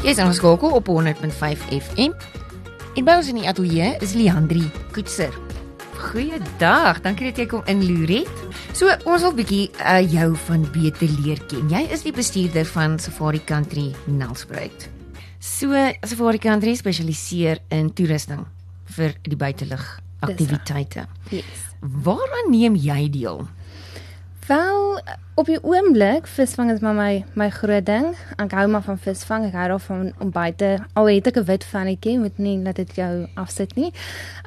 Jy is aangeskakel op 100.5 FM. En by ons in die ateljee is Leandri Koetser. Goeiedag, dankie dat jy kom inloer het. So, ons wil bietjie uh, jou van beter leer ken. Jy is die bestuurder van Safari Country Nelspruit. So, Safari Country spesialiseer in toerusting vir die buitelug aktiwiteite. Yes. Waaraan neem jy deel? Wel, op die oomblik visvang is maar my my groot ding. Ek hou maar van visvang. Ek hou daarvan om buite al het ek 'n wit vannetjie, moet nie laat dit jou afsit nie.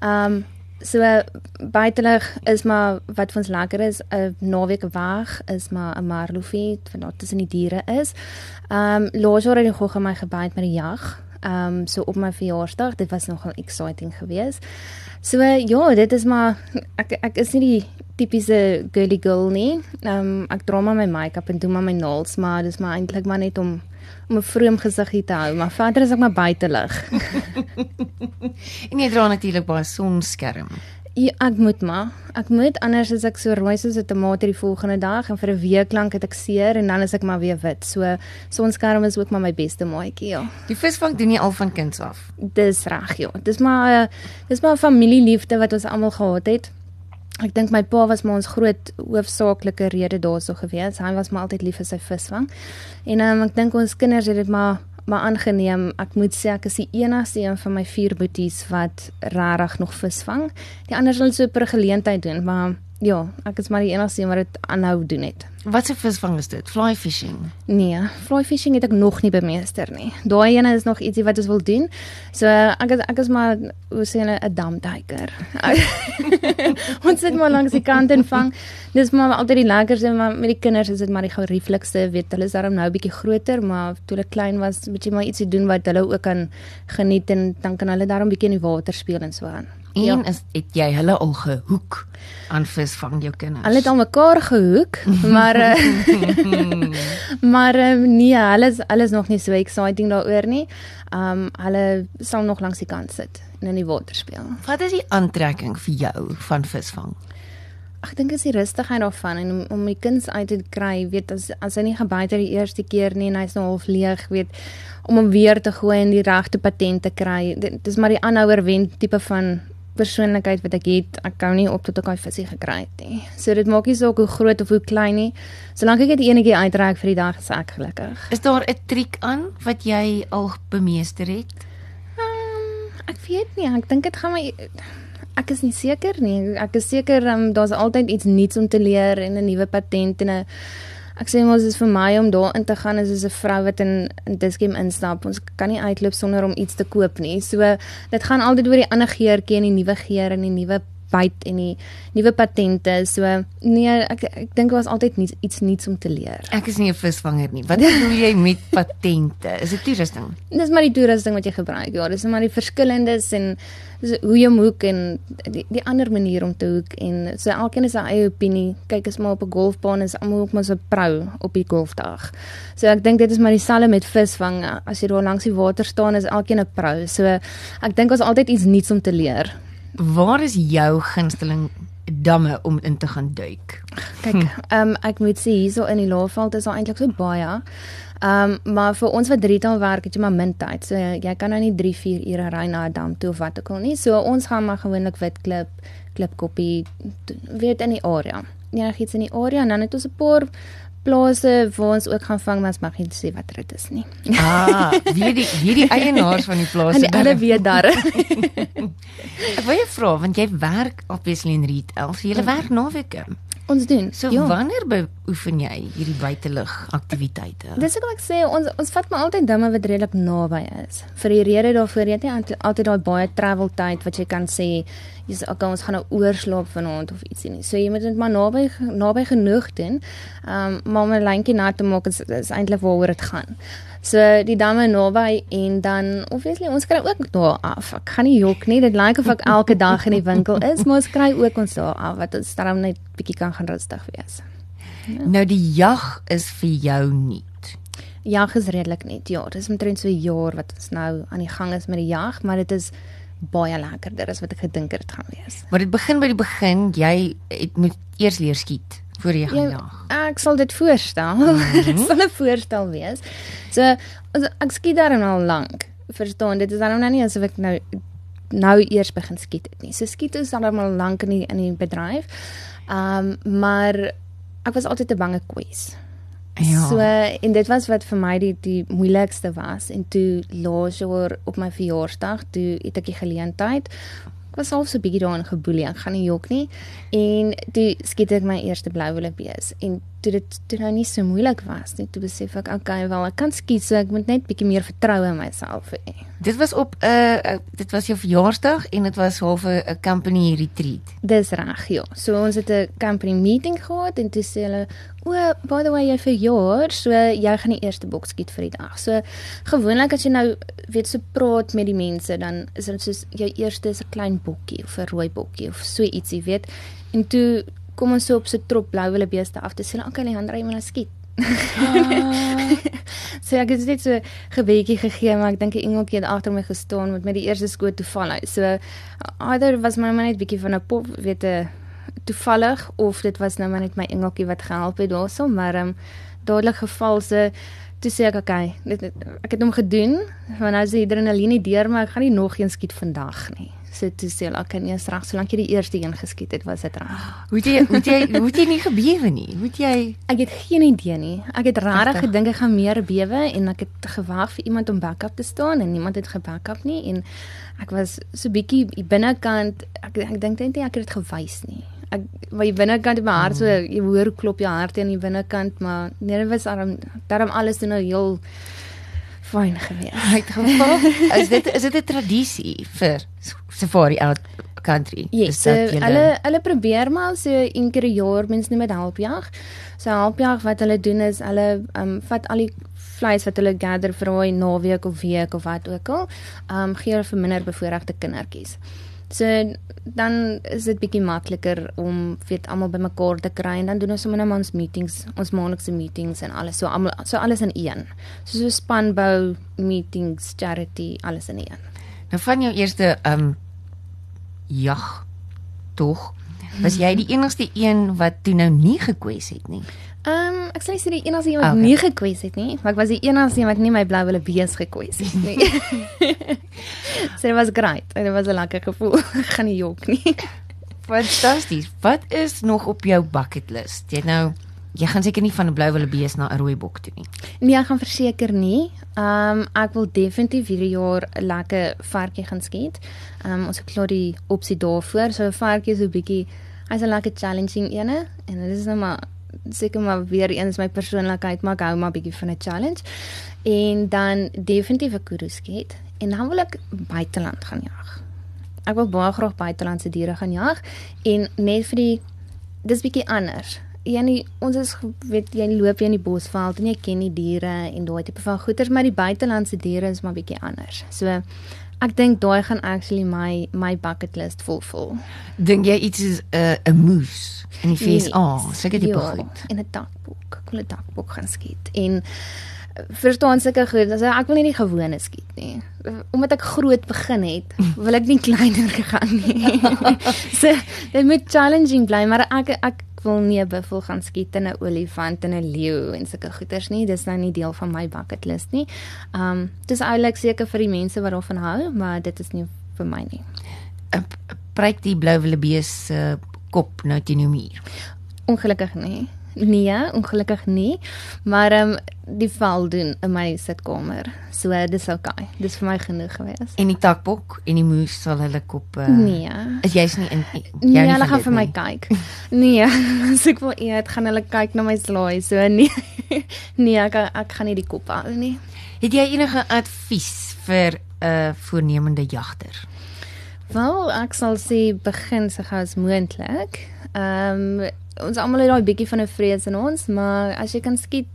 Um so buitelug is maar wat vir ons lekker is, 'n naweek weg is maar 'n marloofie wat daar tussen die diere is. Um laas jaar het ek gou my gebyt met die jag. Um so op my verjaarsdag, dit was nogal exciting geweest. So ja, dit is maar ek ek is nie die tipiese girly girl nie. Ehm um, ek dra maar my make-up en doen maar my nails, maar dis maar eintlik maar net om om 'n vroom gesiggie te hou, maar verder is ek maar buite lig. en jy dra natuurlik baie sonskerm. Ja, ek moet maar. Ek moet anders as ek so rooi soos 'n tomaat die volgende dag en vir 'n week lank het ek seer en dan is ek maar weer wit. So sonskerm is ook maar my beste maatjie, ja. Die visvang doen jy al van kinds af. Dis reg, ja. Dis maar dis maar 'n familieliefde wat ons almal gehad het. Ek dink my pa was maar ons groot hoofsaaklike rede daarso gewees. Hy was maar altyd lief vir sy visvang. En um, ek dink ons kinders het dit maar maar aangeneem. Ek moet sê ek is die enigste een van my vier boeties wat regtig nog visvang. Die ander sal so 'n geleentheid doen, maar Ja, ek is maar die enigste een wat dit aanhou doen het. Wat se visvang is dit? Fly fishing? Nee, fly fishing het ek nog nie bemeester nie. Daai ene is nog ietsie wat ons wil doen. So ek is, ek is maar hoe sê hulle 'n damduiker. ons sit maar langs die kant en vang. Dis maar altyd die lekkerste maar met die kinders is dit maar die gerieflikste. Weet hulle is daarom nou 'n bietjie groter, maar toe hulle klein was, moet jy maar ietsie doen wat hulle ook kan geniet en dan kan hulle daarom bietjie in die water speel en so aan. En ja. is het jy hulle al gehoek aan visvang jou kinders? Hulle het al mekaar gehoek, maar uh, maar uh, nee, hulle is hulle is nog nie so exciting daaroor nie. Um hulle sal nog langs die kant sit en in die water speel. Wat is die aantrekking vir jou van visvang? Ek dink is die rustigheid daarvan en om, om die kinders uit te kry, weet as as hy nie gebyt het die eerste keer nie en hy's nou half leeg, weet om hom weer te gooi en die regte patent te kry. Dit is maar die aanhouer wen tipe van persoonlikheid wat ek het, ek kan nie op tot ek daai visie gekry het nie. So dit maak nie saak hoe groot of hoe klein nie. Solank ek dit enetjie uitreik vir die dag, is ek gelukkig. Is daar 'n triek aan wat jy al bemeester het? Um, ek weet nie, ek dink dit gaan my ek is nie seker nie. Ek is seker um, daar's altyd iets nuuts om te leer en 'n nuwe patent en 'n Ek sê mos is vir my om daar in te gaan as 'n vrou wat in in Dischem instap. Ons kan nie uitloop sonder om iets te koop nie. So dit gaan altyd oor die ander geurtjie en die nuwe geur en die nuwe byt en die nuwe patente. So nee, ek ek dink dit was altyd nie, iets nuuts om te leer. Ek is nie 'n visvanger nie. Wat bedoel jy met patente? Is dit toerusting? Dis maar die toerusting wat jy gebruik. Ja, dis maar die verskillendes en dis hoe jy hoek en die, die ander manier om te hoek en so elkeen het sy eie opinie. Kyk as maar op 'n golfbaan is almal ook maar so pro op die golfdag. So ek dink dit is maar dieselfde met visvang. As jy daar langs die water staan is elkeen 'n pro. So ek dink ons altyd iets nuuts om te leer. Waar is jou gunsteling damme om in te gaan duik? Kyk, hm. ehm um, ek moet sê hierso in die Laagveld is daar eintlik so baie. Ehm um, maar vir ons wat drietal werk het jy maar min tyd. So jy kan nou nie 3, 4 ure ry na 'n dam toe of wat ook al nie. So ons gaan maar gewoonlik wit klip, klipkoppie weet in die area. Enigiets in die area en dan het ons 'n paar plase waar ons ook gaan vang, maar ons mag nie sê wat dit is nie. Ah, wie die wie die eienaars van die plase. Hulle weet daar. Ek wil jou vra want jy werk obviously in retail. So jy ja. werk naweke. Ons doen. So ja. wanneer beoefen jy hierdie buitelug aktiwiteite? Dis ek wil ek sê ons ons vat maar altyd dinge wat redelik naby is. Vir die rede daarvoor jy het nie altyd daai baie travel tyd wat jy kan sê jy's okay ons gaan nou oorslaap vanaand of ietsie nie. So jy moet dit maar naby naby genoeg doen. Ehm um, maar om 'n lyntjie na te maak is, is eintlik waaroor dit gaan. So die damme naby en dan obviously ons kry ook daar af. Ek gaan nie jok nie. Dit lyk of ek elke dag in die winkel is, maar ons kry ook ons daar af wat ons dan net bietjie kan gaan rustig wees. Ja. Nou die jag is vir jou nie. Jag is redelik net. Ja, dit is omtrent so 'n jaar wat ons nou aan die gang is met die jag, maar dit is baie lekkerder as wat ek gedink het dit gaan wees. Maar dit begin by die begin. Jy het moet eers leer skiet voor jy gaan Ja, jag? Ek sal dit voorstel. Dit sal 'n voorstel wees. So ek skiet daarom al lank. Verstaan, dit is dan nou nie asof ek nou nou eers begin skiet het nie. So skiet is al al lank in die in die bedryf. Um maar ek was altyd 'n bange kwes. Ja. So en dit was wat vir my die die moeilikste was en toe laas jaar op my verjaarsdag toe het ek die geleentheid ek was al so bietjie daarin geboelie ek gaan nie jok nie en toe skiet ek my eerste blou bees en toe dit toe nou nie so moeilik was nie toe besef ek okay wel ek kan skiet so ek moet net bietjie meer vertroue in myself hê Dit was op 'n uh, uh, dit was jou verjaarsdag en dit was half 'n company retreat. Dis reg, ja. So ons het 'n company meeting gehad en toe sê hulle, "O, by the way, jy verjaar, so jy gaan die eerste boks skiet vir die dag." So gewoonlik as jy nou weet so praat met die mense, dan is dit soos jou eerste is 'n klein bokkie of 'n rooi bokkie of so ietsie, weet. En toe kom ons so op so trop blou wille beeste af te sê, "Oké, okay, Leandra, jy moet nou skiet." so ek het net so gebedjie gegee maar ek dink 'n engeltjie het agter my gestaan met my die eerste skoot toeval. So either was my maar net bietjie van 'n pop weet 'n toevallig of dit was nou maar net my engeltjie wat gehelp het daaroor maar ehm um, dadelik geval se toe sê ek okay dit, dit, ek het hom gedoen want nou is die adrenaline deur maar ek gaan nie nog een skiet vandag nie. So toe sê hulle okay nee, is reg solank jy die eerste een geskiet het was dit reg. Hoe het jy hoe het jy hoe het jy nie gebewe nie? Hoe het jy Ek het geen idee nie. Ek het regtig gedink ek gaan meer bewe en ek het gewag vir iemand om backup te staan en niemand het gebackup nie en ek was so bietjie binnekant ek ek dink net nie ek het dit gewys nie. Ek maar die binnekant in my hart so jy hoor klop jou hart aan die binnekant maar nee dit was daarom daarom alles toe nou heel fyn gewees. uit geval? is dit is dit 'n tradisie vir safari out country? Ja, Is so dat julle- hulle hulle probeer maar so een keer 'n jaar mens noem dit helpjag. So helpjag wat hulle doen is hulle um, vat al die vleis wat hulle gather vir 'n naweek of week of wat ook al, um, gee hulle vir minder bevoorregte kindertjies. So dan is dit bietjie makliker om weet almal bymekaar te kry en dan doen ons sommer net maar ons meetings, ons maandelikse meetings en alles so almal so alles in een. So so spanbou, meetings, charity, alles in een. Nou van jou eerste um jag tog was jy die enigste een wat toe nou nie gekwes het nie. Ehm um, ek sal nie sê die enigste een wat Okay. nie gekwes het nie, maar ek was die enigste een wat nie my blou wille bees gekwes het nie. so dit was great. En dit was 'n lekker gevoel. Ek gaan nie jok nie. Fantasties. Wat is nog op jou bucket list? Jy nou jy gaan seker nie van 'n blou wille bees na 'n rooi bok toe nie. Nee, ek gaan verseker nie. Ehm um, ek wil definitief hierdie jaar 'n lekker varkie gaan skiet. Ehm um, ons het klaar die opsie daarvoor. So 'n varkie is so 'n bietjie hy's 'n lekker challenging ene en dit is nou maar seker maar weer eens my persoonlikheid maar ek hou maar bietjie van 'n challenge. En dan definitief 'n kudu skiet en dan wil ek buiteland gaan jag. Ek wil baie graag buitelandse diere gaan jag en net vir die dis bietjie anders. Janie, ons is weet jy loop jy in die bosveld en jy ken die diere en daai tipe van goeters, maar die buitelandse diere is maar bietjie anders. So ek dink daai gaan actually my my bucket list fulfill. Dink jy iets is 'n uh, 'n moes in die FSA? Yes. Seker die Ja, goed. En 'n takbok. Ek wil 'n takbok gaan skiet. En eh, verstaan sulke goed. Also ek wil nie die gewone skiet nie. Omdat ek groot begin het, wil ek nie kleiner gegaan nie. so dit moet challenging bly, maar ek ek wil nie 'n buffel gaan skiet en 'n olifant en 'n leeu en sulke goeters nie. Dis nou nie deel van my bucket list nie. Um dis oulik seker vir die mense wat daarvan hou, maar dit is nie vir my nie. Uh, Pryk die blou wille bees se kop nou teen jou muur. Ongelukkig nie. Nee, ongelukkig nie. Maar ehm um, die val doen in my sitkamer. So dis okay. Dis vir my genoeg gewees. En die takbok en die moes sal hulle kop uh, Nee. Is jy's nie in jy Nee, hulle gaan vir my nie. kyk. Nee, as ek wil eet, gaan hulle kyk na my slaai. So nee. Nee, ek ek gaan nie die kop hou nie. Het jy enige advies vir 'n uh, voornemende jagter? Wel, ek sal sê begin so gou as moontlik. Ehm um, ons almal het daai bietjie van 'n vrees in ons, maar as jy kan skiet,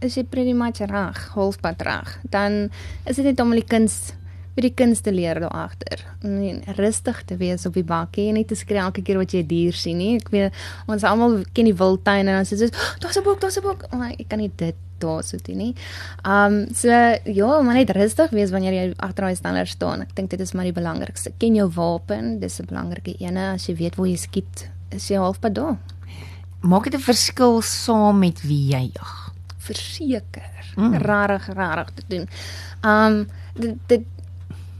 is jy pretty much reg, halfpad reg. Dan is dit net om die kuns vir die kuns te leer daar agter. En rustig te wees op die bakkie en nie te skree elke keer wat jy 'n dier sien nie. Ek weet ons almal ken die wildtuin en dan sê jy, "Daar's 'n bok, daar's 'n bok." Maar ek kan nie dit daar so doen nie. Um so ja, maar net rustig wees wanneer jy agter daai stander staan. Ek dink dit is maar die belangrikste. Ken jou wapen, dis 'n belangrike ene. As jy weet waar jy skiet, is jy halfpad daar. Maak dit 'n verskil saam met wie jy jag? Verseker. Mm. Rarig, rarig te doen. Um dit dit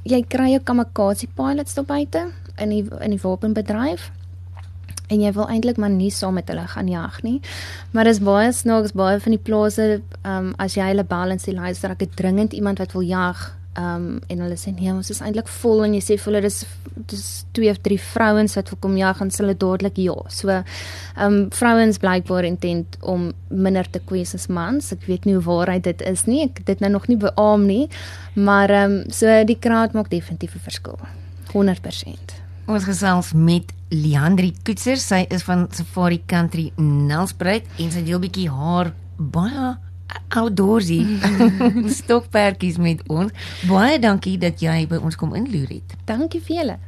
jy kry jou kamikaze pilots daar buite in die in die wapenbedryf en jy wil eintlik maar nie saam met hulle gaan jag nie. Maar dis baie snaaks baie van die plase um as jy hulle balance die luister ek het dringend iemand wat wil jag um en hulle sê nee ons is eintlik vol en jy sê vir hulle dis dis twee of drie vrouens wat wil kom jag en hulle dadelik ja. So um vrouens blykbaar intent om minder te kwes as mans. Ek weet nie hoe waarheid dit is nie. Ek dit nou nog nie beamoen nie. Maar um so die kraat maak definitief 'n verskil. 100%. Ons gesels met Leandri Koetser. Sy is van Safari Country Nelspruit en sy deel bietjie haar baie outdoorsy stokperdjies met ons. Baie dankie dat jy by ons kom inloer het. Dankie vir julle.